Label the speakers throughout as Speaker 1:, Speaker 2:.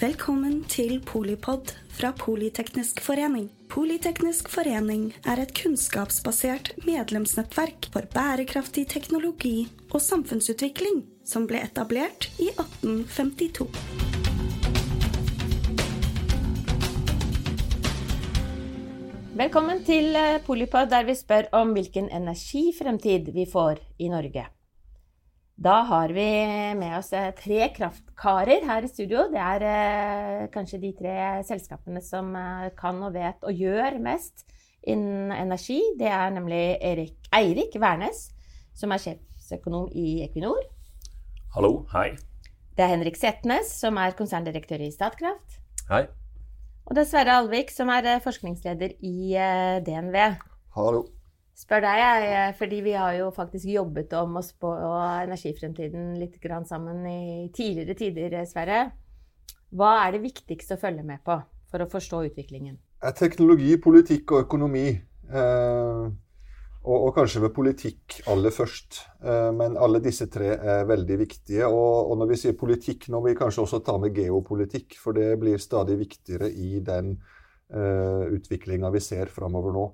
Speaker 1: Velkommen til Polipod fra Politeknisk forening. Politeknisk forening er et kunnskapsbasert medlemsnettverk for bærekraftig teknologi og samfunnsutvikling som ble etablert i 1852.
Speaker 2: Velkommen til eh, Polipod, der vi spør om hvilken energifremtid vi får i Norge. Da har vi med oss eh, tre kraftkarer her i studio. Det er eh, kanskje de tre selskapene som eh, kan og vet og gjør mest innen energi. Det er nemlig Erik, Eirik Wærnes, som er sjefsøkonom i Equinor.
Speaker 3: Hallo, hei.
Speaker 2: Det er Henrik Setnes, som er konserndirektør i Statkraft.
Speaker 4: Hei.
Speaker 2: Og det er Sverre Alvik, som er forskningsleder i eh, DNV.
Speaker 5: Hallo.
Speaker 2: Spør deg, jeg, eh, fordi vi har jo faktisk jobbet om oss på energifremtiden litt sammen i tidligere tider, eh, Sverre. Hva er det viktigste å følge med på for å forstå utviklingen?
Speaker 5: Er teknologi, politikk og økonomi. Eh, og, og kanskje ved politikk aller først. Eh, men alle disse tre er veldig viktige. Og, og når vi sier politikk, nå må vi kanskje også ta med geopolitikk. For det blir stadig viktigere i den eh, utviklinga vi ser framover nå.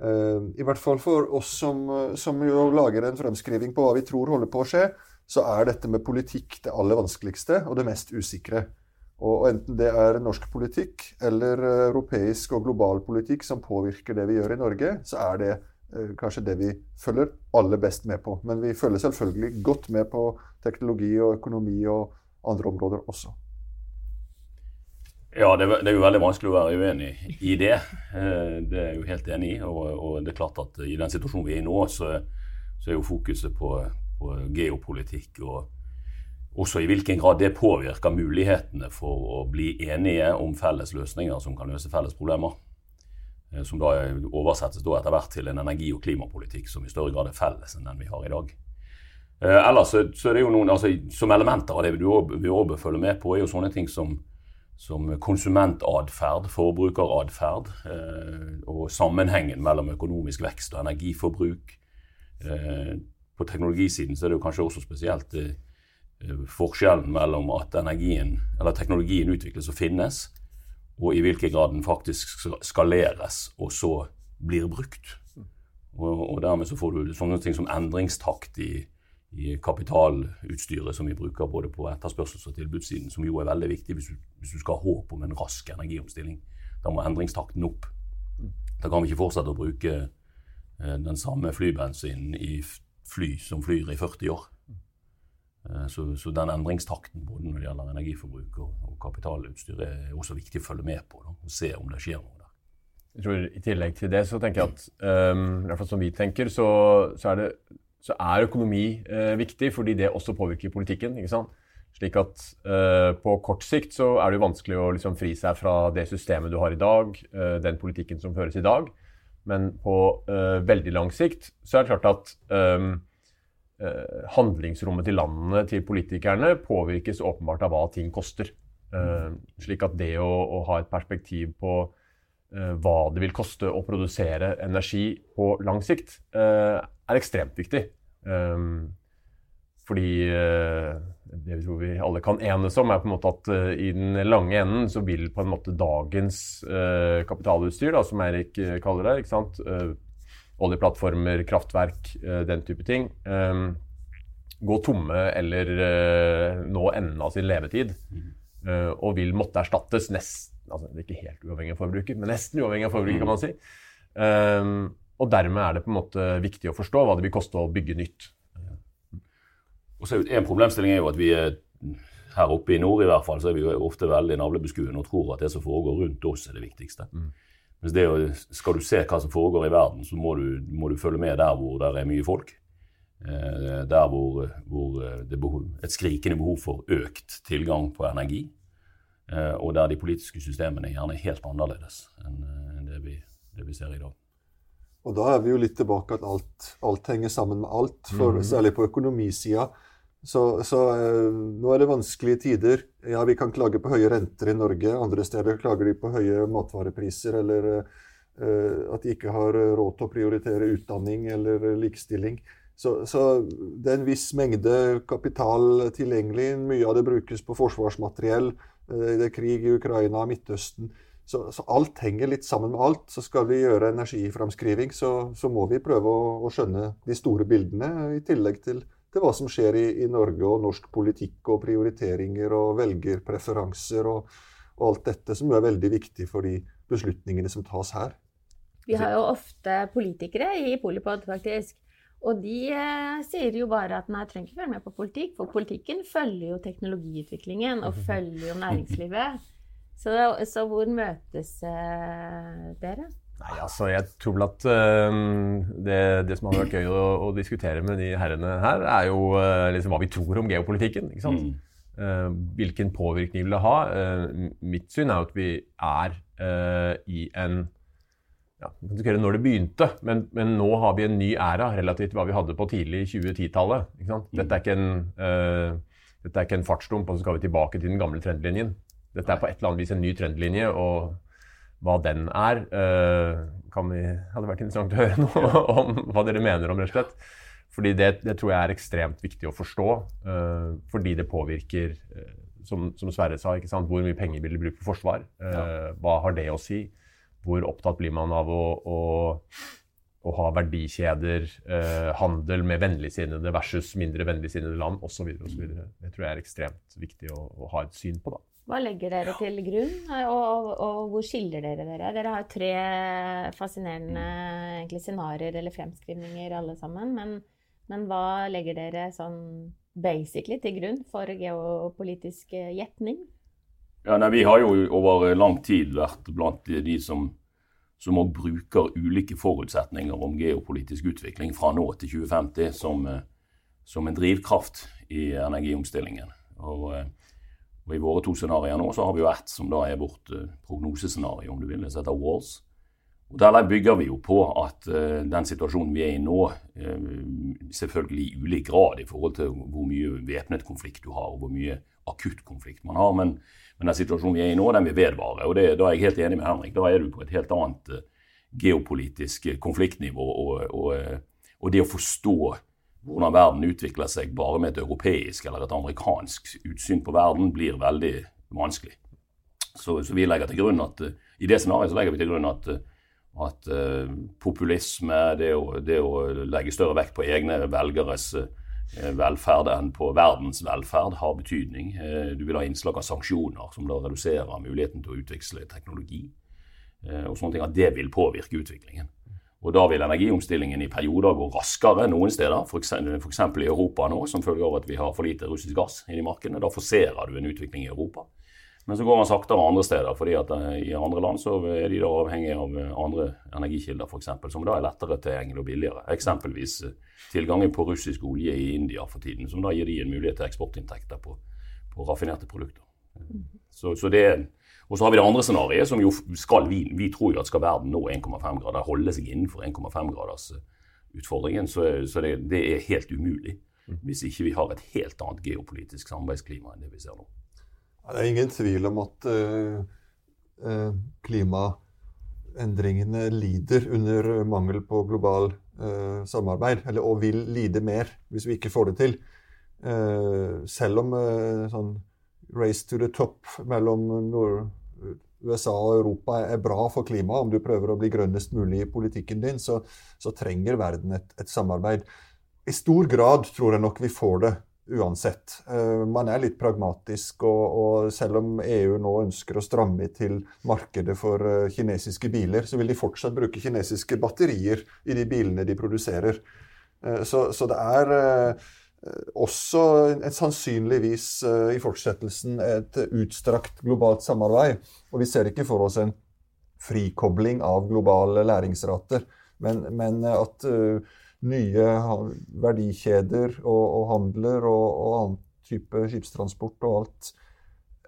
Speaker 5: Eh, I hvert fall for oss som, som jo lager en fremskriving på hva vi tror holder på å skje, så er dette med politikk det aller vanskeligste og det mest usikre. Og enten det er norsk politikk eller eh, europeisk og global politikk som påvirker det vi gjør i Norge, så er det eh, kanskje det vi følger aller best med på. Men vi følger selvfølgelig godt med på teknologi og økonomi og andre områder også.
Speaker 3: Ja, det, er- jo veldig vanskelig å være uenig i det. Eh, Det er jeg jo helt enig i. Og, og det er klart at i den situasjonen vi er i nå, så, så er jo fokuset på, på geopolitikk og også i hvilken grad det påvirker mulighetene for å bli enige om felles løsninger som kan løse felles problemer. Eh, Som da oversettes da etter hvert til en energi- og klimapolitikk som i større grad er felles enn den vi har i dag. Eh, ellers så, så er det jo noen, altså Som elementer av det vi òg bør følge med på, er jo sånne ting som, som konsumentatferd, forbrukeratferd, eh, og sammenhengen mellom økonomisk vekst og energiforbruk. Eh, på teknologisiden så er det jo kanskje også spesielt eh, forskjellen mellom at energien, eller teknologien utvikles og finnes, og i hvilken grad den faktisk skaleres og så blir brukt. Og dermed så får du sånne ting som endringstakt i, i kapitalutstyret som vi bruker både på etterspørsels- og tilbudssiden, som jo er veldig viktig hvis du, hvis du skal ha håp om en rask energiomstilling. Da må endringstakten opp. Da kan vi ikke fortsette å bruke eh, den samme flybensinen i fly som flyr i 40 år. Eh, Så, så den endringstakten både når det gjelder energiforbruk og, og kapitalutstyr, er også viktig å følge med på da, og se om det skjer noe der.
Speaker 4: Jeg tror I tillegg til det så tenker jeg at um, i hvert fall som vi tenker, så, så, er, det, så er økonomi eh, viktig fordi det også påvirker politikken. ikke sant? Slik at eh, på kort sikt så er det vanskelig å liksom fri seg fra det systemet du har i dag, eh, den politikken som føres i dag. Men på eh, veldig lang sikt så er det klart at um, eh, handlingsrommet til landene, til politikerne, påvirkes åpenbart av hva ting koster. Eh, slik at det å, å ha et perspektiv på eh, hva det vil koste å produsere energi på lang sikt, eh, er ekstremt viktig. Um, fordi eh, det vi tror vi alle kan enes om, er på en måte at eh, i den lange enden så vil på en måte dagens eh, kapitalutstyr, da, som Eirik eh, kaller det, ikke sant? Eh, oljeplattformer, kraftverk, eh, den type ting, eh, gå tomme eller eh, nå enden av sin levetid. eh, og vil måtte erstattes nesten altså det er ikke helt uavhengig av forbruker, men nesten uavhengig av forbruker, kan man si. Um, og dermed er det på en måte viktig å forstå hva det vil koste å bygge nytt.
Speaker 3: Og så er En problemstilling er jo at vi er her oppe i nord i hvert fall, så er vi jo ofte veldig navlebeskuende og tror at det som foregår rundt oss, er det viktigste. Mens det, skal du se hva som foregår i verden, så må du, må du følge med der hvor det er mye folk. Eh, der hvor, hvor det er behov, et skrikende behov for økt tilgang på energi. Eh, og der de politiske systemene er gjerne er helt annerledes enn eh, det vi, det vi ser i dag.
Speaker 5: Og da er vi jo litt tilbake at alt, alt henger sammen med alt, for, særlig på økonomisida. Så, så eh, nå er det vanskelige tider. Ja, vi kan klage på høye renter i Norge. Andre steder klager de på høye matvarepriser, eller eh, at de ikke har råd til å prioritere utdanning eller likestilling. Så, så det er en viss mengde kapital tilgjengelig. Mye av det brukes på forsvarsmateriell. Det er krig i Ukraina, Midtøsten. Så, så, alt henger litt sammen med alt. Så skal vi gjøre energiframskriving, så, så må vi prøve å, å, skjønne de store bildene, i tillegg til, til hva som skjer i, i, Norge og norsk politikk og prioriteringer og velgerpreferanser og, og, alt dette, som er veldig viktig for de beslutningene som tas her.
Speaker 2: Vi har jo ofte politikere i Polipod, faktisk. Og de eh, sier jo bare at nei, trenger ikke følge med på politikk, for politikken følger jo teknologiutviklingen og følger jo næringslivet. Så, så hvor møtes eh, dere?
Speaker 4: Nei, altså, Jeg tror vel at uh, det, det, som hadde vært gøy å, å, diskutere med de herrene her, er jo uh, liksom hva vi tror om geopolitikken. ikke sant? Mm. Uh, hvilken påvirkning vil det ha? mitt syn er jo at vi er i en ja, når det begynte, men, men, nå har vi en ny æra relativt til hva vi hadde på tidlig 2010-tallet. Mm. Dette, er ikke en, dette er ikke en fartsdump, og så skal vi tilbake til den gamle trendlinjen. Dette er på et eller annet vis en ny trendlinje, og hva den er, uh, kan vi, hadde vært interessant å høre noe om hva dere mener om, rett og slett. Fordi det, det tror jeg er ekstremt viktig å forstå, uh, fordi det påvirker, uh, som, som, Sverre sa, hvor mye penger vil du bruke på forsvar? Ja. Hva har det å si? Hvor opptatt blir man av å, å, å ha verdikjeder, handel med vennligsinnede versus mindre vennligsinnede land osv. Det tror jeg er ekstremt viktig å, å ha et syn på. da.
Speaker 2: Hva legger dere til grunn, og, og, hvor skiller dere dere? Dere har tre fascinerende egentlig, scenarioer eller fremskrivninger alle sammen. Men, men, hva legger dere sånn basically til grunn for geopolitisk gjetning?
Speaker 3: Ja, nei, Vi har jo over lang tid vært blant de som, som bruker ulike forutsetninger om geopolitisk utvikling fra nå til 2050 som, som en drivkraft i energiomstillingen. Og og I våre to scenarioer nå så har vi jo ett som da er vårt prognosescenario, om du vil, som heter Walls. Og Der bygger vi jo på at den situasjonen vi er i nå, selvfølgelig i ulik grad i forhold til hvor mye væpnet konflikt du har, og hvor mye akutt konflikt man har, men, men, den situasjonen vi er i nå, den vil vedvare. og det, Da er jeg helt enig med Henrik. Da er du på et helt annet geopolitisk konfliktnivå. Og, og, og det å forstå hvordan verden utvikler seg bare med et europeisk eller et amerikansk utsyn på verden, blir veldig vanskelig. Så, så vi legger til grunn at uh, i det scenarioet legger vi til grunn at, uh, at uh, populisme, det å, det å, legge større vekt på egne velgeres velferd enn på verdens velferd, har betydning. Du vil ha innslag av sanksjoner, som da reduserer muligheten til å utveksle teknologi. og sånne ting, At det vil påvirke utviklingen. Og Da vil energiomstillingen i perioder gå raskere noen steder, f.eks. i Europa nå, som følge av at vi har for lite russisk gass inn i markedene. Da forserer du en utvikling i Europa. Men så går man saktere andre steder, fordi at eh, i andre land så er de da avhengig av eh, andre energikilder, f.eks., som da er lettere tilgjengelig og billigere. Eksempelvis eh, tilgangen på russisk olje i India for tiden, som da gir de en mulighet til eksportinntekter på, på raffinerte produkter. Så, så det og så har vi det andre scenarioet, som jo skal vi, vi tror jo at skal verden nå 1,5 grader, holde seg innenfor 1,5 utfordringen, så, så det, det, er helt umulig. Hvis ikke vi har et helt annet geopolitisk samarbeidsklima enn det vi ser nå.
Speaker 5: Det er ingen tvil om at uh, uh, klimaendringene lider under mangel på global uh, samarbeid, eller, og vil lide mer hvis vi ikke får det til. selv om sånn race to the top mellom USA og Europa er bra for klimaet, om du prøver å bli grønnest mulig i politikken din, så, så trenger verden et, et, samarbeid. I stor grad tror jeg nok vi får det uansett. Uh, man er litt pragmatisk, og, og, selv om EU nå ønsker å stramme til markedet for uh, kinesiske biler, så vil de fortsatt bruke kinesiske batterier i de bilene de produserer. Uh, så, så, det er Eh, også et sannsynligvis eh, i fortsettelsen et utstrakt globalt samarbeid. Og vi ser ikke for oss en frikobling av globale læringsrater, men, men at nye verdikjeder og, og handler og, og, annen type skipstransport og alt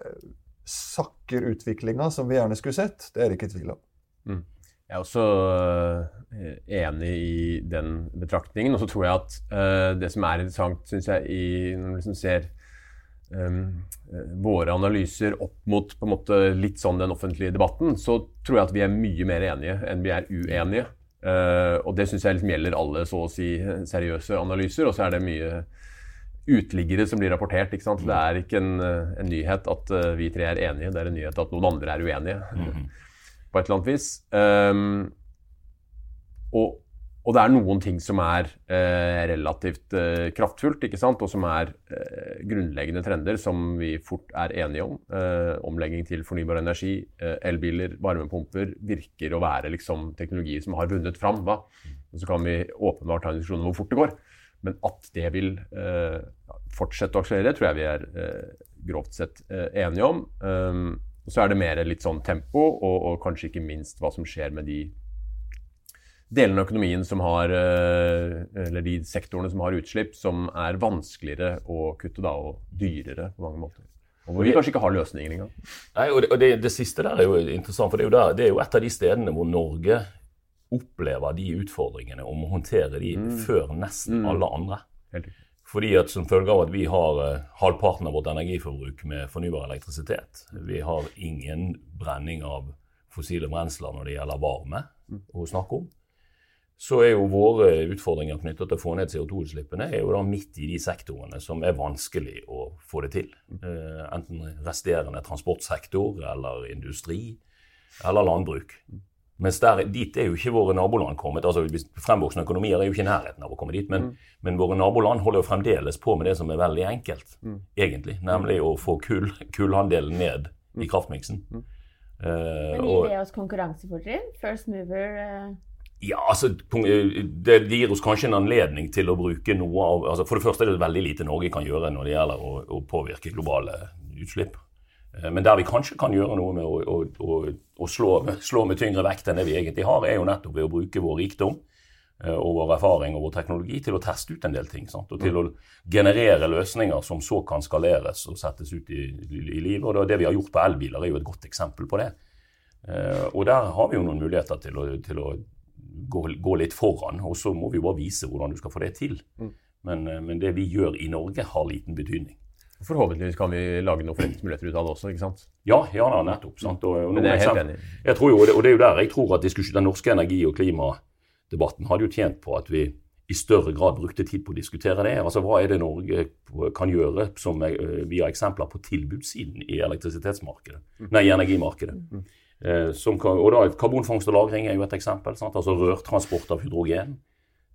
Speaker 5: uh, sakker utviklinga som vi gjerne skulle sett, det er det ikke tvil om. Mm.
Speaker 4: Jeg er også uh, enig i den betraktningen. Og så tror jeg at uh, det som er interessant, syns jeg, i, når man liksom ser um, våre analyser opp mot måte litt sånn den offentlige debatten, så tror jeg at vi er mye mer enige enn vi er uenige. Uh, og det syns jeg liksom gjelder alle så å si seriøse analyser. Og så er det mye uteliggere som blir rapportert. ikke sant? Det er ikke en, en, nyhet at vi tre er enige, det er en nyhet at noen andre er uenige. Mm. På et eller annet vis. Um, og og det er noen ting som er eh, relativt eh, kraftfullt, ikke sant? og som er eh, grunnleggende trender som vi fort er enige om. Eh, omlegging til fornybar energi, eh, elbiler, varmepumper virker å være liksom, teknologi som har vunnet fram. Da. Og så kan vi åpenbart ha en diskusjon om hvor fort det går. Men at det vil eh, fortsette å akselerere, tror jeg vi er grovt sett enige om. Um, så er det mer litt sånn tempo, og, og kanskje ikke minst hva som skjer med de delene av økonomien som har eh, Eller de sektorene som har utslipp, som er vanskeligere å kutte da, og dyrere på mange måter. Og hvor vi kanskje ikke har løsninger engang.
Speaker 3: Nei, og, det, og det, det, siste der er jo interessant, for det er jo, der, det er jo, et av de stedene hvor Norge opplever de utfordringene og må håndtere de mm. før nesten mm. alle andre. Fordi at Som følge av at vi har uh, halvparten av vårt energiforbruk med fornybar elektrisitet. Vi har ingen brenning av fossile brensler når det gjelder varme mm. å snakke om så er jo våre utfordringer knyttet til å få ned CO2-utslippene er jo da midt i de sektorene som er vanskelig å få det til. Uh, enten resterende transportsektor eller industri eller landbruk. Mens der, dit er jo ikke våre naboland kommet. altså Fremvoksende økonomier er jo ikke i nærheten av å komme dit. Men, mm. men, våre naboland holder jo fremdeles på med det som er veldig enkelt, mm. egentlig. Nemlig å få kull, kullandelen ned i kraftmiksen. Mm.
Speaker 2: Uh, men gir det oss konkurransefortrinn? First mover? Uh
Speaker 3: ja, altså, eh, det, gir oss kanskje en anledning til å bruke noe av altså For det første er det veldig lite Norge kan gjøre når det gjelder å, å påvirke globale utslipp. Eh, men der vi kanskje kan gjøre noe med å, å, å slå, slå, med tyngre vekt enn det vi egentlig har, er jo nettopp ved å bruke vår rikdom eh, og vår erfaring og vår teknologi til å teste ut en del ting. Sant? Og til å generere løsninger som så kan skaleres og settes ut i, i, livet. Og det vi har gjort på elbiler, er jo et godt eksempel på det. Og der har vi jo noen muligheter til å, til å gå, gå, litt foran. Og så må vi bare vise hvordan du skal få det til. Mm. Men, eh, men, det vi gjør i Norge, har liten betydning.
Speaker 4: Forhåpentligvis kan vi lage noen forretningsmuligheter ut av det også, ikke sant?
Speaker 3: Ja, ja da, nettopp. Sant? Og,
Speaker 4: og men det er helt enig.
Speaker 3: Jeg tror jo, og det er jo der jeg tror at den norske energi- og klimadebatten hadde jo tjent på at vi i større grad brukte tid på å diskutere det. Altså, Hva er det Norge kan gjøre som eh, vi har eksempler på tilbudssiden i elektrisitetsmarkedet, mm. nei, i energimarkedet? Eh, og da Karbonfangst og -lagring er jo et eksempel. Sant? altså Rørtransport av hydrogen.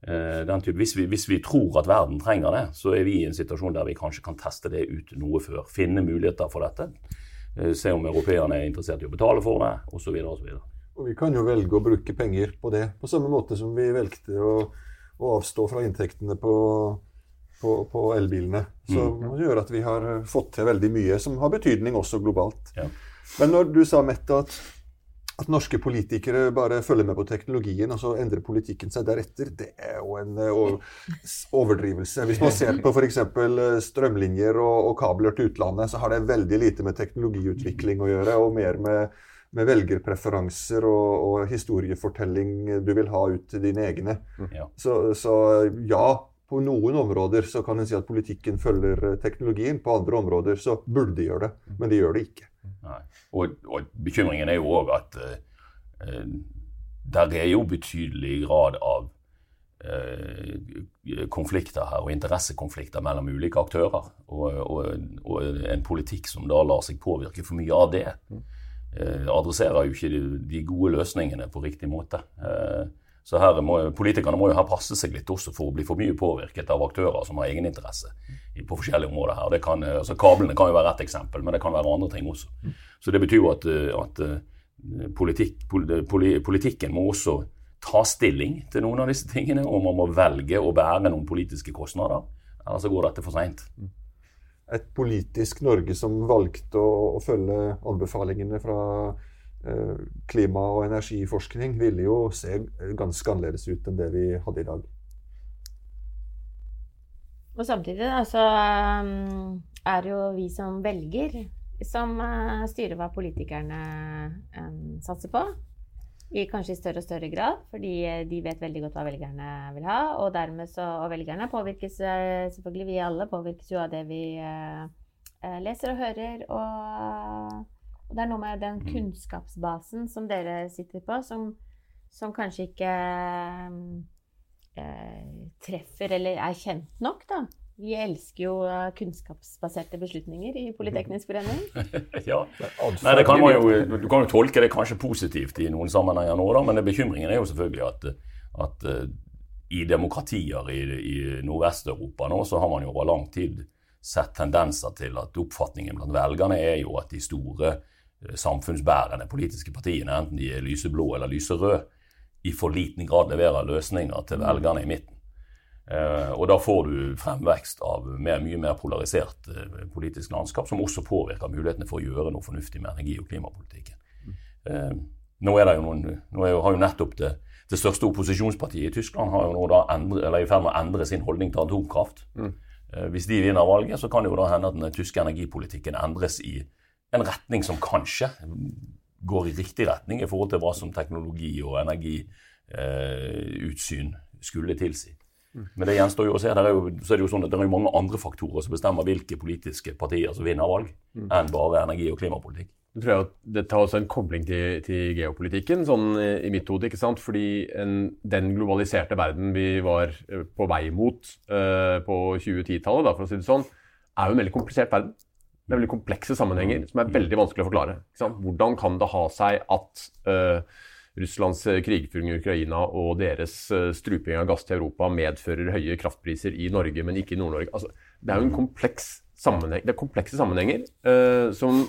Speaker 3: den type, hvis, vi, hvis, vi, tror at verden trenger det, så er vi i en situasjon der vi kanskje kan teste det ut noe før. Finne muligheter for dette. Eh, se om europeerne er interessert i å betale for det, osv.
Speaker 5: Og, og vi kan jo velge å bruke penger på det, på samme måte som vi velgte å, å avstå fra inntektene på, på, på elbilene. Som mm. gjør at vi har fått til veldig mye som har betydning også globalt. Ja. Men når du sa, Mette, at at norske politikere bare følger med på teknologien, og så endrer politikken seg deretter, det er jo en uh, overdrivelse. Hvis man ser på f.eks. Eh, strømlinjer og, kabler til utlandet, så har det veldig lite med teknologiutvikling å gjøre, og mer med, med velgerpreferanser og, og, historiefortelling du vil ha ut til dine egne. Ja. Så, så, ja, på noen områder så kan en si at politikken følger teknologien. På andre områder så burde de gjøre det, men de gjør det ikke.
Speaker 3: Nei. Og, og, bekymringen er jo òg at uh, der er jo betydelig grad av uh, konflikter her, og interessekonflikter mellom ulike aktører. Og, og, og, en politikk som da lar seg påvirke for mye av det, uh, adresserer jo ikke de, de, gode løsningene på riktig måte. Så her må, Politikerne må jo her passe seg litt også for å bli for mye påvirket av aktører som har egeninteresse på forskjellige områder. her. Kan, altså Kablene kan jo være ett eksempel, men det kan være andre ting også. Så Det betyr jo at, at eh, politikk, politikken må også ta stilling til noen av disse tingene, og man må velge å bære noen politiske kostnader. Ellers så går dette for seint.
Speaker 5: Et politisk Norge som valgte å, å følge anbefalingene fra Eh, klima- og energiforskning ville jo se ganske annerledes ut enn det vi hadde i dag.
Speaker 2: Og samtidig altså, er det jo vi som velger, som uh, styrer hva politikerne satser på. I kanskje i større og større grad, fordi de vet veldig godt hva velgerne vil ha. Og så, og velgerne påvirkes selvfølgelig, vi alle påvirkes jo av det vi leser og hører. og og det er noe med den mm. kunnskapsbasen som dere sitter på, som, som kanskje ikke eh, treffer eller er kjent nok da, Vi elsker jo eh, kunnskapsbaserte beslutninger i Politeknisk forening.
Speaker 3: ja. Nei, kan jo, du kan jo tolke det kanskje positivt i noen sammenhenger nå, da, men bekymringen er jo selvfølgelig at, at uh, i demokratier i, i Nordvest-Europa nå, så har man jo over lang tid sett tendenser til at oppfatningen blant velgerne er jo at de store samfunnsbærende politiske partiene, enten de er lyseblå eller lyserøde, i for liten grad leverer løsninger til velgerne i midten. Eh, og da får du fremvekst av mer, mye mer polarisert eh, politisk landskap, som også påvirker mulighetene for å gjøre noe fornuftig med energi- og klimapolitikken. Eh, nå, er det jo noen, nå jo, har jo nettopp det, det, største opposisjonspartiet i Tyskland har jo nå da endre, eller er i ferd med å endre sin holdning til atomkraft. Mm. Hvis de vinner valget, så kan det jo da hende at den tyske energipolitikken endres i en retning som kanskje går i riktig retning i forhold til hva som teknologi og energiutsyn eh, skulle tilsi. Men det gjenstår jo å se. Er jo, så er det jo sånn at det er mange andre faktorer som bestemmer hvilke politiske partier som vinner valg, enn bare energi- og klimapolitikk.
Speaker 4: Jeg tror at Det tar også en kobling til, til geopolitikken, sånn i mitt hode. Fordi en, den globaliserte verden vi var eh, på vei mot uh, på 2010-tallet, for å si det sånn, er jo en veldig komplisert verden. Det er veldig komplekse sammenhenger som er veldig vanskelig å forklare. Hvordan kan det ha seg at uh, Russlands eh, krigføring i Ukraina og deres uh, struping av gass til Europa medfører høye kraftpriser i Norge, men ikke i Nord-Norge? Altså, det er jo en kompleks sammenheng, det er komplekse sammenhenger uh, som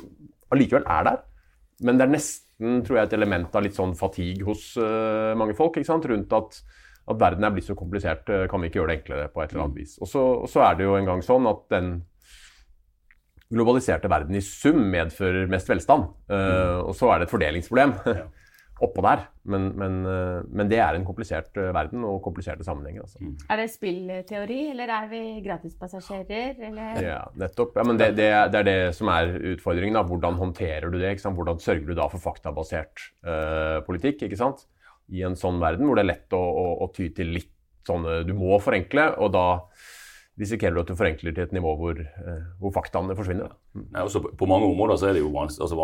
Speaker 4: allikevel er der. Men det er nesten tror jeg, et element av litt sånn fatigue hos mange folk rundt at at verden er blitt så komplisert, kan vi ikke gjøre det enklere på et eller annet vis. Og så, og så er det jo en gang sånn at den globaliserte verden i sum medfører mest velstand. Uh, og så er det et fordelingsproblem ja. oppå der. Men, men, uh, men, det er en komplisert uh, verden og kompliserte sammenhenger. Altså. Mm.
Speaker 2: Er det spillteori, eller er vi gratispassasjerer? Eller?
Speaker 4: Ja, nettopp. Ja, men det, det, det, er det som er utfordringen. Da. Hvordan håndterer du det? Hvordan sørger du da for faktabasert politikk? ikke sant? I en sånn verden hvor det er lett å, å, å ty til litt sånne Du må forenkle, og da risikerer du at du forenkler til et nivå hvor, eh, hvor faktaene forsvinner.
Speaker 3: Mm. Nei, også på, på, mange områder så er det jo, altså,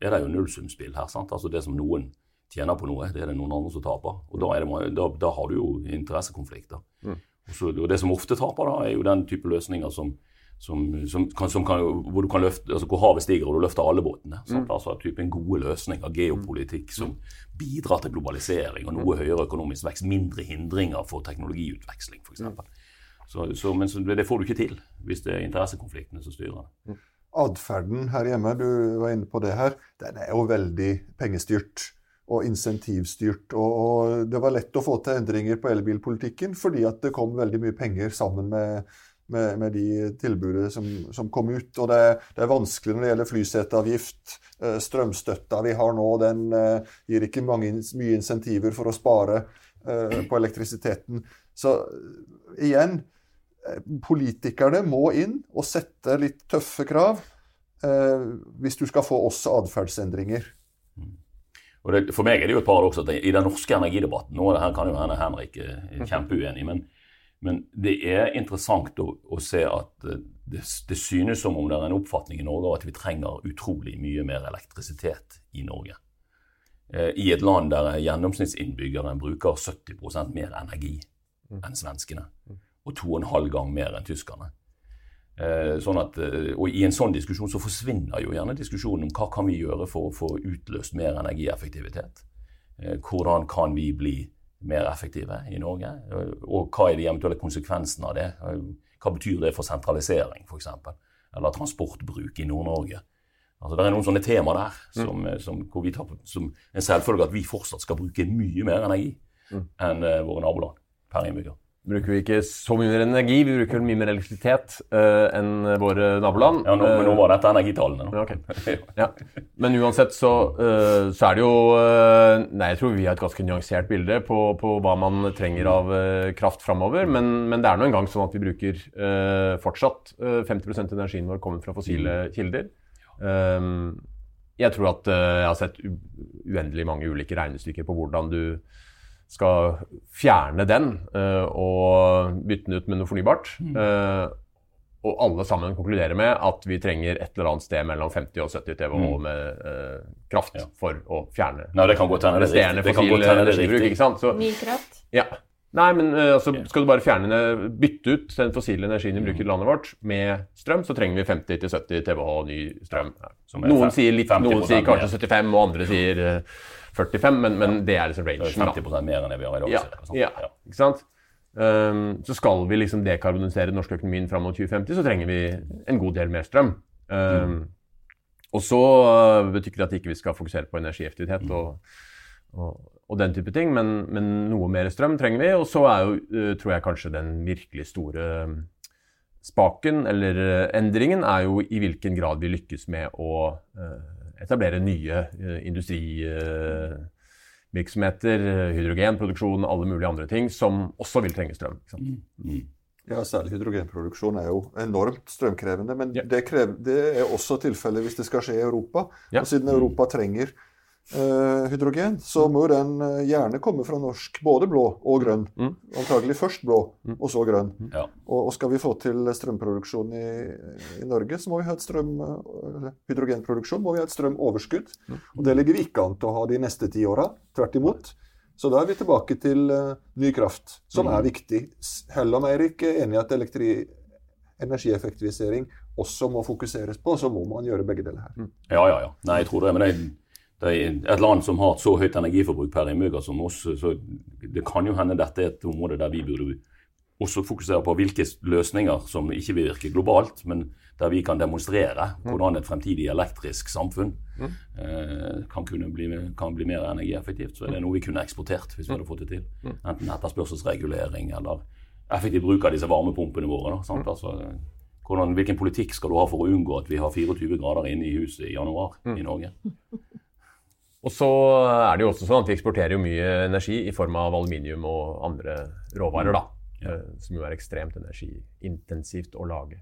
Speaker 3: er det jo nullsumspill her. sant? Altså Det som noen tjener på noe, det er det noen andre som taper. Og Da, det, da, da har du jo interessekonflikter. Mm. Også, og, Det som ofte taper, da, er jo den type løsninger som, som, som, kan, som kan, hvor, du kan løfte, altså hvor havet stiger og du løfter alle båtene. Mm. Altså typen Gode løsninger, geopolitikk som bidrar til globalisering og noe høyere økonomisk vekst. Mindre hindringer for teknologiutveksling, f.eks. Så, så, men så, det får du ikke til hvis det er interessekonfliktene som styrer. Mm.
Speaker 5: Atferden her hjemme, du var inne på det her, den er jo veldig pengestyrt og insentivstyrt. Og, og, det var lett å få til endringer på elbilpolitikken fordi at det kom veldig mye penger sammen med, med, med de tilbudene som, som, kom ut. Og det, det, er vanskelig når det gjelder flyseteavgift. Eh, strømstøtta vi har nå, den eh, gir ikke mange, mye insentiver for å spare eh, på elektrisiteten. Så igjen, politikerne må inn og sette litt tøffe krav eh, hvis du skal få også atferdsendringer.
Speaker 3: Og Det, for meg er det jo et paradoks at i den norske energidebatten Nå her kan jo hende Henrik er mhm. kjempeuenig, men, men det er interessant å, å se at eh, det, det, synes som om det er en oppfatning i Norge av at vi trenger utrolig mye mer elektrisitet i Norge. I et land der gjennomsnittsinnbyggeren bruker 70% mer energi mm. enn svenskene. Og to og en halv gang mer enn tyskerne. Eh, sånn at, eh, og I en sånn diskusjon så forsvinner jo gjerne diskusjonen om hva kan vi gjøre for å få utløst mer energieffektivitet. Eh, hvordan kan vi bli mer effektive i Norge? Og hva er de eventuelle konsekvensene av det? Hva betyr det for sentralisering, f.eks.? Eller transportbruk i Nord-Norge? Altså, det er noen sånne tema der mm. som, mm. som, hvor vi tar som en selvfølge at vi fortsatt skal bruke mye mer energi mm. enn våre naboland per innbygger
Speaker 4: bruker vi ikke så mye mer energi. Vi bruker mye mer elektrisitet uh, enn våre naboland.
Speaker 3: Ja, nå, Men nå var dette energitallene. Nå.
Speaker 4: Okay. ja. Men uansett så, uh, så, er det jo uh, Nei, jeg tror vi har et ganske nyansert bilde på, på hva man trenger av kraft framover. Men, men, det er nå engang sånn at vi bruker fortsatt 50% av energien vår kommer fra fossile mm. kilder. Um, jeg tror at jeg har sett uendelig mange ulike regnestykker på hvordan du skal fjerne den uh, og bytte den ut med noe fornybart. Mm. Uh, og alle sammen konkluderer med at vi trenger et eller annet sted mellom 50 og 70 TWh mm. med uh, kraft ja. for å fjerne
Speaker 3: Nei, det kan godt hende det er riktig.
Speaker 4: fossil energibruk. Ikke sant?
Speaker 2: Ny kraft?
Speaker 4: Ja. Nei, men uh, altså, skal du bare fjerne, bytte ut den fossile energien vi bruker i landet vårt med strøm, så trenger vi 50-70 TWh ny strøm. Noen sier litt, noen sier kanskje 75, og andre sier uh, 45, men, men, det er liksom rangen.
Speaker 3: 50% mer enn det vi har i dag.
Speaker 4: Ja, ja, ja. ikke sant? Um, så skal vi liksom dekarbonisere den norske økonomien fram mot 2050, så trenger vi en god del mer strøm. Um, mm. Og så betyr det at ikke vi ikke skal fokusere på energieffektivitet og, og, og, den type ting, men, men, noe mer strøm trenger vi. Og så er jo, uh, tror jeg kanskje den virkelig store um, spaken, eller uh, endringen, er jo i hvilken grad vi lykkes med å etablere nye industrivirksomheter, hydrogenproduksjon, alle mulige andre ting, som også vil trenge strøm. Ikke sant? Mm. mm.
Speaker 5: Ja, Særlig hydrogenproduksjon er jo enormt strømkrevende. Men ja. det, krever, det, er også tilfellet hvis det skal skje i Europa. Ja. Og siden Europa trenger uh, hydrogen, så må den uh, gjerne komme fra norsk både blå og grønn. Mm. Antagelig først blå, mm. og så grønn. Ja. Og, og, skal vi få til strømproduksjon i, i, Norge, så må vi ha et strøm, uh, hydrogenproduksjon må vi ha et strømoverskudd. Mm. Og det ligger vi ikke an til å ha de neste ti åra. Tvert imot. Så da er vi tilbake til uh, ny kraft, som mm. er viktig. Hell om Eirik er enig i at energieffektivisering også må fokuseres på, så må man gjøre begge deler her. Mm.
Speaker 3: Ja, ja, ja. Nei, jeg tror det. Men jeg et land som har et så høyt energiforbruk per innbygger som oss, så det kan jo hende dette er et område der vi burde også fokusere på hvilke løsninger som ikke vil virke globalt, men der vi kan demonstrere mm. hvordan et fremtidig elektrisk samfunn mm. eh, kan, bli, kan, bli, mer energieffektivt. Så er det noe vi kunne eksportert hvis vi hadde fått det til. Enten etterspørselsregulering eller effektiv bruk av disse varmepumpene våre. Da, altså, hvordan, hvilken politikk skal du ha for å unngå at vi har 24 grader inne i huset i januar i Norge?
Speaker 4: Og så er det jo også sånn at Vi eksporterer jo mye energi i form av aluminium og andre råvarer. da. Ja. Eh, som jo er ekstremt energiintensivt å lage.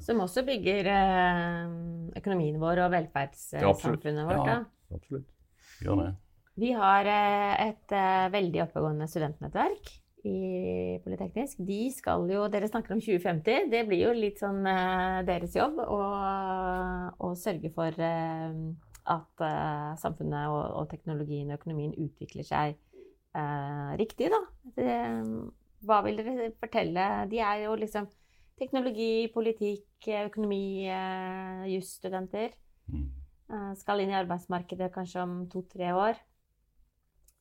Speaker 2: Som også bygger eh, økonomien vår og velferdssamfunnet vårt. Ja,
Speaker 4: absolutt.
Speaker 3: Gjør det.
Speaker 2: Vi har eh, et veldig oppegående studentnettverk i Politeknisk. De skal jo, Dere snakker om 2050. Det blir jo litt sånn deres jobb å, å sørge for at samfunnet og, og, teknologien og økonomien utvikler seg riktig. da. Det, hva vil dere fortelle? De er jo liksom teknologi, politikk, økonomi, uh, jusstudenter. Mm. Uh, skal inn i arbeidsmarkedet kanskje om to-tre år.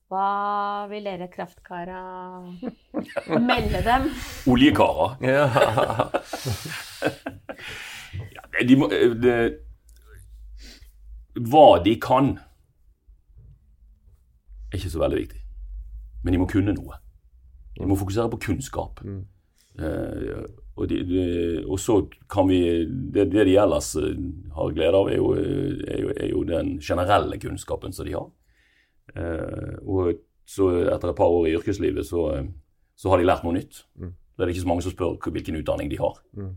Speaker 2: Hva vil dere kraftkara melde dem?
Speaker 3: Oljekara. Ja. de må, det, hva de kan, er ikke så veldig viktig. Men de må kunne noe. De må fokusere på kunnskap. Mm. Eh, og, de, de, og, så kan vi Det, det de ellers eh, har glede av, er jo, er, jo, er jo, den generelle kunnskapen som de har. Eh, og så etter et par år i yrkeslivet så, så har de lært noe nytt. Mm. Det er ikke så mange som spør hvilken utdanning de har. Mm.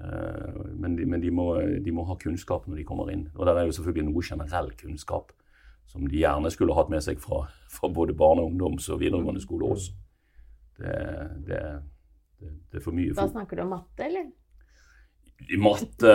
Speaker 3: Eh, men, de, men de, må, de, må, ha kunnskap når de kommer inn. Og der er jo selvfølgelig noe generell kunnskap som de gjerne skulle hatt med seg fra, fra både barne-, ungdoms- og videregående skole også. Det, det, det, er for mye.
Speaker 2: Da snakker du om matte, eller?
Speaker 3: Matte,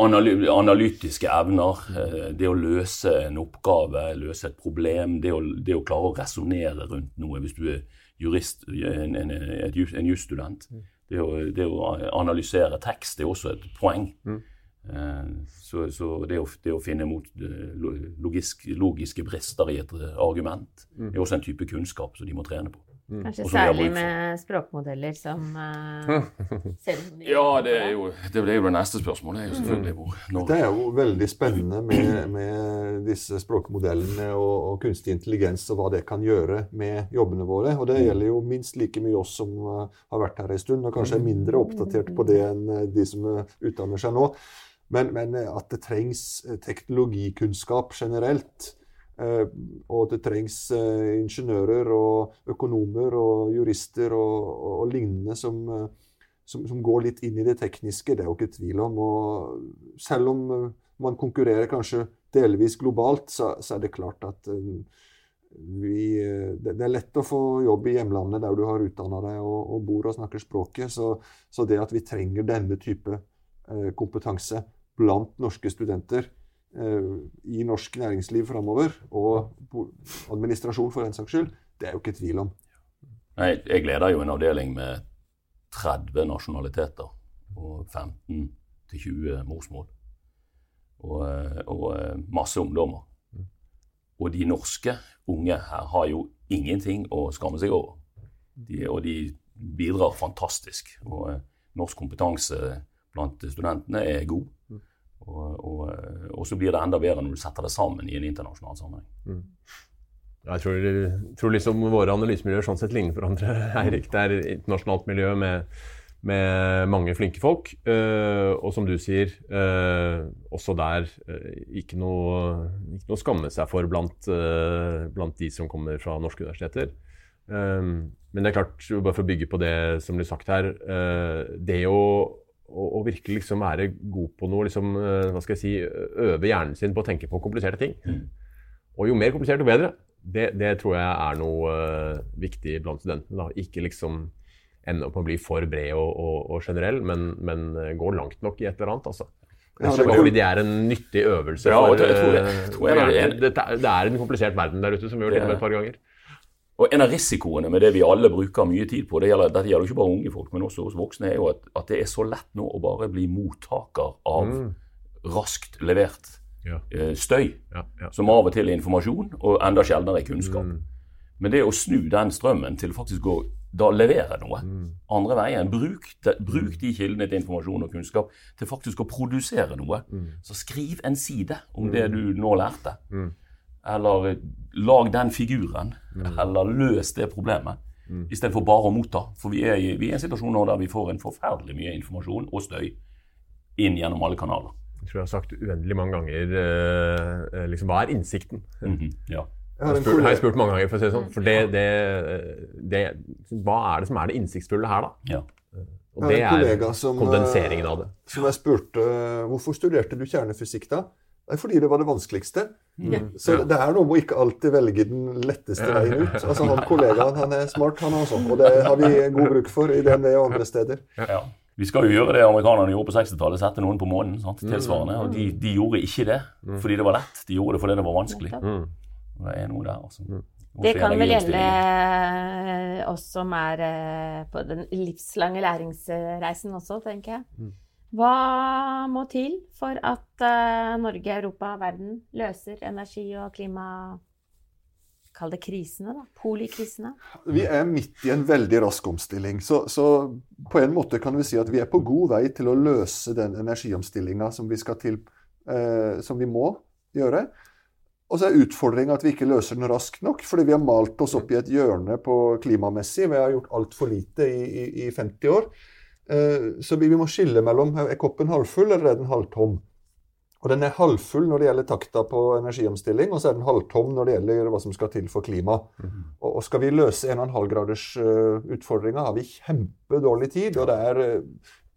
Speaker 3: analytiske evner, eh, det å løse en oppgave, løse et problem, det å, det å klare å resonnere rundt noe hvis du er jurist, en, en, en jusstudent. Mm. Det, det, å analysere tekst er også et poeng. Mm. Eh, så, så det, å, det, å, finne mot eh, logisk, logiske brister i et argument mm. er også en type kunnskap som de må trene på.
Speaker 2: Mm. Kanskje særlig med språkmodeller som uh, ser ut som de
Speaker 3: Ja, det er, jo, det er jo det neste spørsmålet. er jo selvfølgelig hvor,
Speaker 5: når. Det er jo veldig spennende med, med disse språkmodellene og, og, kunstig intelligens og hva det kan gjøre med jobbene våre. Og det gjelder jo minst like mye oss som uh, har vært her en stund, og kanskje er mindre oppdatert på det enn uh, de som utdanner seg nå. Men, men at det trengs teknologikunnskap generelt Eh, og det trengs eh, ingeniører og økonomer og jurister og, og, og lignende som, eh, som, som, går litt inn i det tekniske. Det er jo ikke tvil om. Og selv om man konkurrerer kanskje delvis globalt, så, så er det klart at vi, det, er lett å få jobb i hjemlandet der du har utdanna deg og, og, bor og snakker språket. Så, så, det at vi trenger denne type kompetanse blant norske studenter, i norsk næringsliv framover, og administrasjon for den saks skyld, det er jo ikke tvil om.
Speaker 3: Nei, jeg leder jo en avdeling med 30 nasjonaliteter og 15-20 morsmål. Og, eh, og eh, masse ungdommer. Og de norske unge her har jo ingenting å skamme seg over. De, og de bidrar fantastisk. Og eh, norsk kompetanse blant studentene er god. Og, og, og, så blir det enda bedre når du setter det sammen i en internasjonal sammenheng.
Speaker 4: Jeg tror, tror liksom våre analysemiljøer sånn sett ligner hverandre, Eirik. Det er et internasjonalt miljø med, med mange flinke folk. Uh, og som du sier, uh, også der ikke, noe, ikke noe skamme seg for blant, blant, de som kommer fra norske universiteter. men det er klart, bare for å bygge på det som blir sagt her Det å, å, virkelig liksom være god på noe, liksom, hva skal jeg si, øve hjernen sin på å tenke på kompliserte ting. Mm. Og jo mer komplisert, jo bedre. Det, det, tror jeg er noe uh, viktig blant studentene. Da. Ikke liksom ende opp med å bli for bred og, og, og generell, men, men uh, gå langt nok i et eller annet. altså. Ja, det fordi det er en nyttig øvelse.
Speaker 3: Ja, for, jeg tror, jeg, tror jeg,
Speaker 4: det, det, det, er en komplisert verden der ute, som vi har vært innom et par ganger.
Speaker 3: Og En av risikoene med det vi alle bruker mye tid på, det gjelder, dette gjelder ikke bare unge folk, men også hos voksne, er jo at, at det er så lett nå å bare bli mottaker av mm. raskt levert ja. Eh, støy, ja, ja, som av og til er informasjon, og enda sjeldnere er kunnskap. Mm. Men det å snu den strømmen til faktisk å da levere noe mm. andre veien bruk de, bruk de kildene til informasjon og kunnskap til faktisk å produsere noe. Mm. Så skriv en side om det mm. du nå lærte. Eller eh, lag den figuren. Mm. Eller løs det problemet. Mm. Istedenfor bare å motta. For vi er, i, vi er i en situasjon nå der vi får en forferdelig mye informasjon og støy inn gjennom alle kanaler
Speaker 4: jeg tror jeg har sagt uendelig mange ganger eh, liksom, Hva er innsikten? Mm -hmm. ja. Jeg har, spurt, har, jeg spurt mange ganger, for å si det sånn. For det, det, det, hva er det som er det innsiktsfulle her, da? Ja.
Speaker 5: Og det er som, kondenseringen av det. Som jeg spurte hvorfor studerte du kjernefysikk da? Er fordi det var det vanskeligste. Mm. Så det er noe med å ikke alltid velge den letteste veien ut. Altså han Kollegaen han er smart, han også. Og det har vi god bruk for i DNV og andre steder. Ja.
Speaker 3: Vi skal jo gjøre det amerikanerne gjorde på 60-tallet, sette noen på månen. Sant? Mm. tilsvarende, og de, de, gjorde ikke det mm. fordi det var lett, de gjorde det fordi det var vanskelig. Mm. Det er noe der, altså.
Speaker 2: Det kan vel gjelde eh, oss som er eh, på den livslange læringsreisen også, tenker jeg. Hva må til for at eh, Norge, Europa, verden løser energi- og klima Kall det krisene, da. Polikrisene.
Speaker 5: Vi er midt i en veldig rask omstilling. Så, så, på en måte kan vi si at vi er på god vei til å løse den energiomstillinga som, eh, som, vi må gjøre. Og så er utfordringa at vi ikke løser den raskt nok, fordi vi har malt oss opp i et hjørne på klimamessig. Vi har gjort altfor lite i, i, i, 50 år. Eh, så vi, må skille mellom er koppen halvfull eller er den halvtom. Og den er halvfull når det gjelder takta på energiomstilling, og så er den halvtom når det gjelder hva som skal til for klima. -hmm. og, skal vi løse 1,5-gradersutfordringa, uh, har vi kjempedårlig tid. Og det er uh,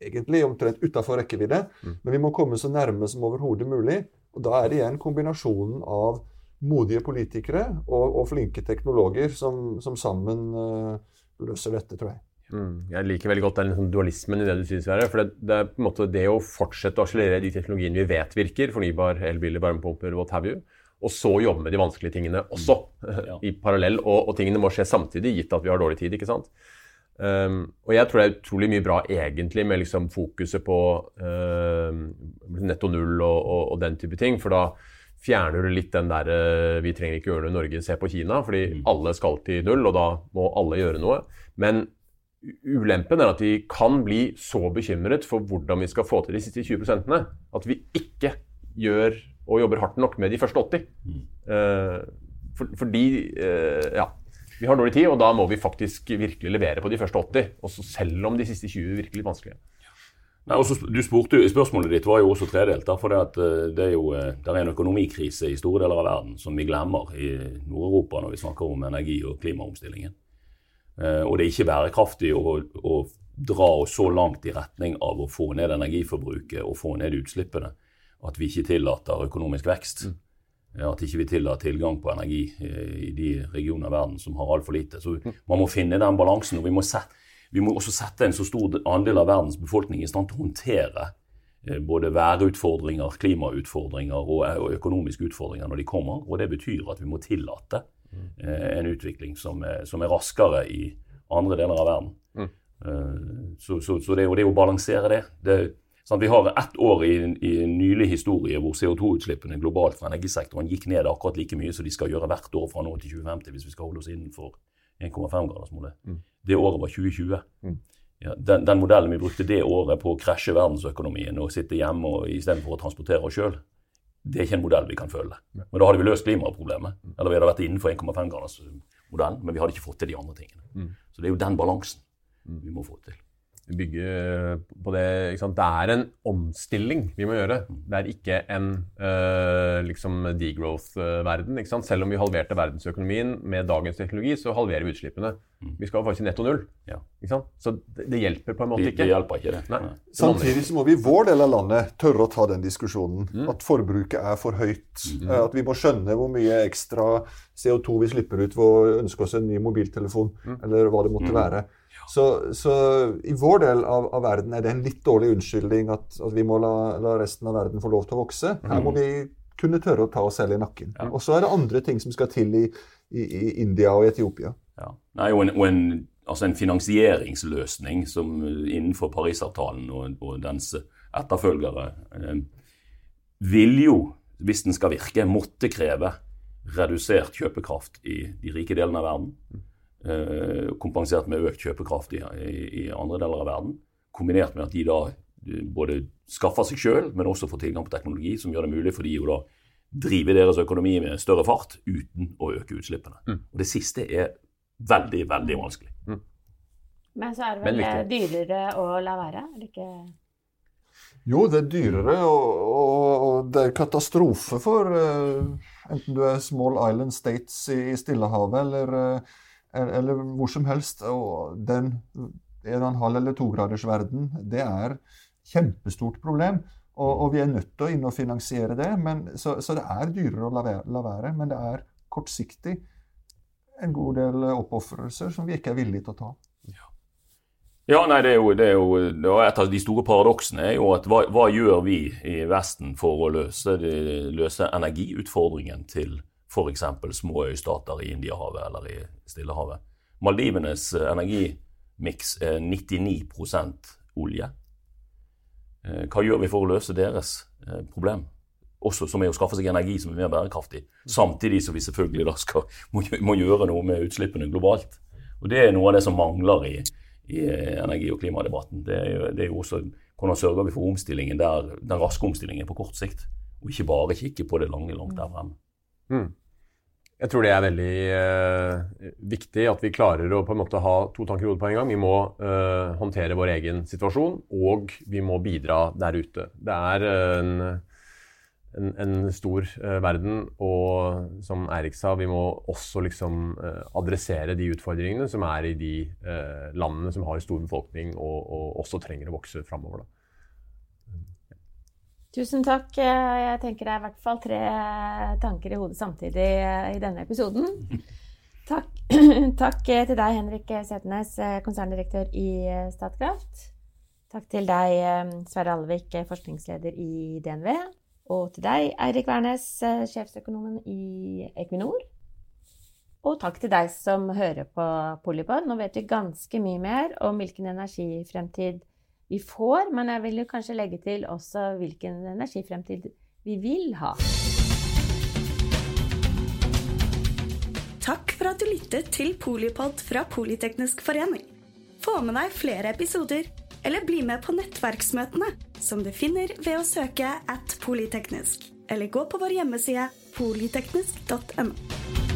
Speaker 5: egentlig omtrent utafor rekkevidde. Mm. Men vi må komme så nærme som overhodet mulig. Og da er det igjen kombinasjonen av modige politikere og, og flinke teknologer som, som sammen uh, løser dette, tror jeg.
Speaker 4: Mm. Jeg liker veldig godt den liksom, dualismen i det du sier, Sverre. For det, det, er på en måte det å fortsette å akselerere de teknologiene vi vet virker, fornybar, elbiler, varmepumper, what have you, og så jobbe med de vanskelige tingene også, mm. ja. i parallell. Og, og, tingene må skje samtidig, gitt at vi har dårlig tid. ikke sant? Um, og jeg tror det er utrolig mye bra egentlig med liksom fokuset på uh, netto null og, og, og, den type ting. For da fjerner du litt den der uh, vi trenger ikke gjøre noe i Norge, se på Kina. Fordi mm. alle skal til null, og da må alle gjøre noe. Men Ulempen er at vi kan bli så bekymret for hvordan vi skal få til de siste 20% at vi ikke gjør og jobber hardt nok med de første 80. Mm. Uh, for, fordi uh, ja, vi har dårlig tid, og da må vi faktisk virkelig levere på de første 80. Også selv om de siste 20 virker litt vanskelige.
Speaker 3: Nei, også, du spurte, Spørsmålet ditt var jo også tredelt. for det, eh, det er jo det er en økonomikrise i store deler av verden som vi glemmer i Nord-Europa når vi snakker om energi- og klimaomstillingen. Eh, og det er ikke bærekraftig å, å, dra oss så langt i retning av å få ned energiforbruket og få ned utslippene at vi ikke tillater økonomisk vekst. Mm. At ikke vi tillater tilgang på energi i de regioner av verden som har altfor lite. Så mm. man må finne den balansen. og vi må, sette, vi må også sette en så stor andel av verdens befolkning i stand til å håndtere eh, både værutfordringer, klimautfordringer og økonomiske utfordringer når de kommer. Og det betyr at vi må tillate Eh, en utvikling som er, som er, raskere i andre deler av verden.
Speaker 4: Mm.
Speaker 3: Eh, så, så, så det, er jo, det å balansere det. det sant? vi har ett år i, i nylig historie hvor CO2-utslippene globalt fra energisektoren gikk ned akkurat like mye som de skal gjøre hvert år fra nå til 2050 hvis vi skal holde oss innenfor 1,5-gradersmålet.
Speaker 4: Mm.
Speaker 3: Det året var 2020.
Speaker 4: Mm.
Speaker 3: Ja, den, den, modellen vi brukte det året på å krasje verdensøkonomien og sitte hjemme istedenfor å transportere oss sjøl, det er ikke en modell vi kan følge. Men da hadde vi løst klimaproblemet.
Speaker 4: Mm.
Speaker 3: Eller vi hadde vært innenfor 1,5-gradersmodellen, men vi hadde ikke fått til de andre tingene.
Speaker 4: Mm.
Speaker 3: Så det er jo den balansen vi må få til.
Speaker 4: Bygge på det Det er en omstilling vi må gjøre. Det er ikke en uh, liksom degrowth-verden. Selv om vi halverte verdensøkonomien med dagens teknologi, så halverer vi utslippene. Vi skal faktisk i netto null.
Speaker 3: Ja.
Speaker 4: Så det, det, hjelper på en måte ikke.
Speaker 3: Det hjelper ikke, det.
Speaker 4: Nei.
Speaker 5: Samtidig så må vi i vår del av landet tørre å ta den diskusjonen. Mm. At forbruket er for høyt. Mm. At vi må skjønne hvor mye ekstra CO2 vi slipper ut ved å ønske oss en ny mobiltelefon, mm. eller hva det måtte være. Så, så, i vår del av, av, verden er det en litt dårlig unnskyldning at, at vi må la, la, resten av verden få lov til å vokse. Her må vi kunne tørre å ta oss selv i nakken. Ja. Og så er det andre ting som skal til i, i, i India og Etiopia.
Speaker 3: Ja. Nei, og en, og en, altså en, finansieringsløsning som innenfor Parisavtalen og, og dens etterfølgere eh, vil jo, hvis den skal virke, måtte kreve redusert kjøpekraft i de rike delene av verden. Eh, kompensert med økt kjøpekraft i, i, i, andre deler av verden. Kombinert med at de da både skaffer seg sjøl, men også får tilgang på teknologi som gjør det mulig for de å da drive deres økonomi med større fart uten å øke utslippene. Mm. Og Det siste er veldig, veldig vanskelig. Mm.
Speaker 2: Men så er det vel dyrere å la være? Er det ikke
Speaker 5: jo, det er dyrere, og, og, og det er katastrofe for uh, enten du er small island states i Stillehavet eller uh, eller hvor som helst. Og den 1,5- eller 2-gradersverden, det er kjempestort problem. Og, og, vi er nødt til å inn og finansiere det. Men, så, så, det er dyrere å la være, la være, men det er kortsiktig en god del oppofrelser som vi ikke er villige til å ta.
Speaker 3: Ja, ja nei, det er, jo, det er jo, Et av de store paradoksene er jo at hva, hva gjør vi i Vesten for å løse, løse energiutfordringen til f.eks. små øystater i Indiahavet eller i Stillehavet. Maldivenes eh, energimiks er 99 olje. Eh, hva gjør vi for å løse deres eh, problem? Også som er å skaffe seg energi som er mer bærekraftig. Samtidig som vi selvfølgelig skal, må gjøre noe med utslippene globalt. Og Det er noe av det som mangler i, i energi- og klimadebatten. Det er, jo, det er jo også hvordan sørger vi for omstillingen der, den raske omstillingen på kort sikt, og ikke bare kikke på det lange langt der fremme.
Speaker 4: Mm. Jeg tror det er veldig uh, viktig at vi klarer å på en måte ha to tanker i hodet på en gang. Vi må uh, håndtere vår egen situasjon, og vi må bidra der ute. Det er en, en, en, stor verden, og som Eirik sa, vi må også liksom adressere de utfordringene som er i de landene som har stor befolkning og, og også trenger å vokse framover.
Speaker 2: Tusen takk. Jeg tenker det er i hvert fall tre tanker i hodet samtidig i denne episoden. Takk, takk til deg, Henrik Setenes, konserndirektør i Statkraft. Takk til deg, Sverre Alvik, forskningsleder i DNV. Og til deg, Eirik Wærnes, sjefsøkonomen i Equinor. Og takk til deg som hører på Polypod. Nå vet vi ganske mye mer om hvilken energifremtid vi får, men jeg vil jo kanskje legge til også hvilken energifremtid vi vil ha.
Speaker 1: Takk for at du lyttet til Polipod fra Politeknisk forening. Få med deg flere episoder, eller bli med på nettverksmøtene, som du finner ved å søke at polyteknisk, eller gå på vår hjemmeside polyteknisk.no.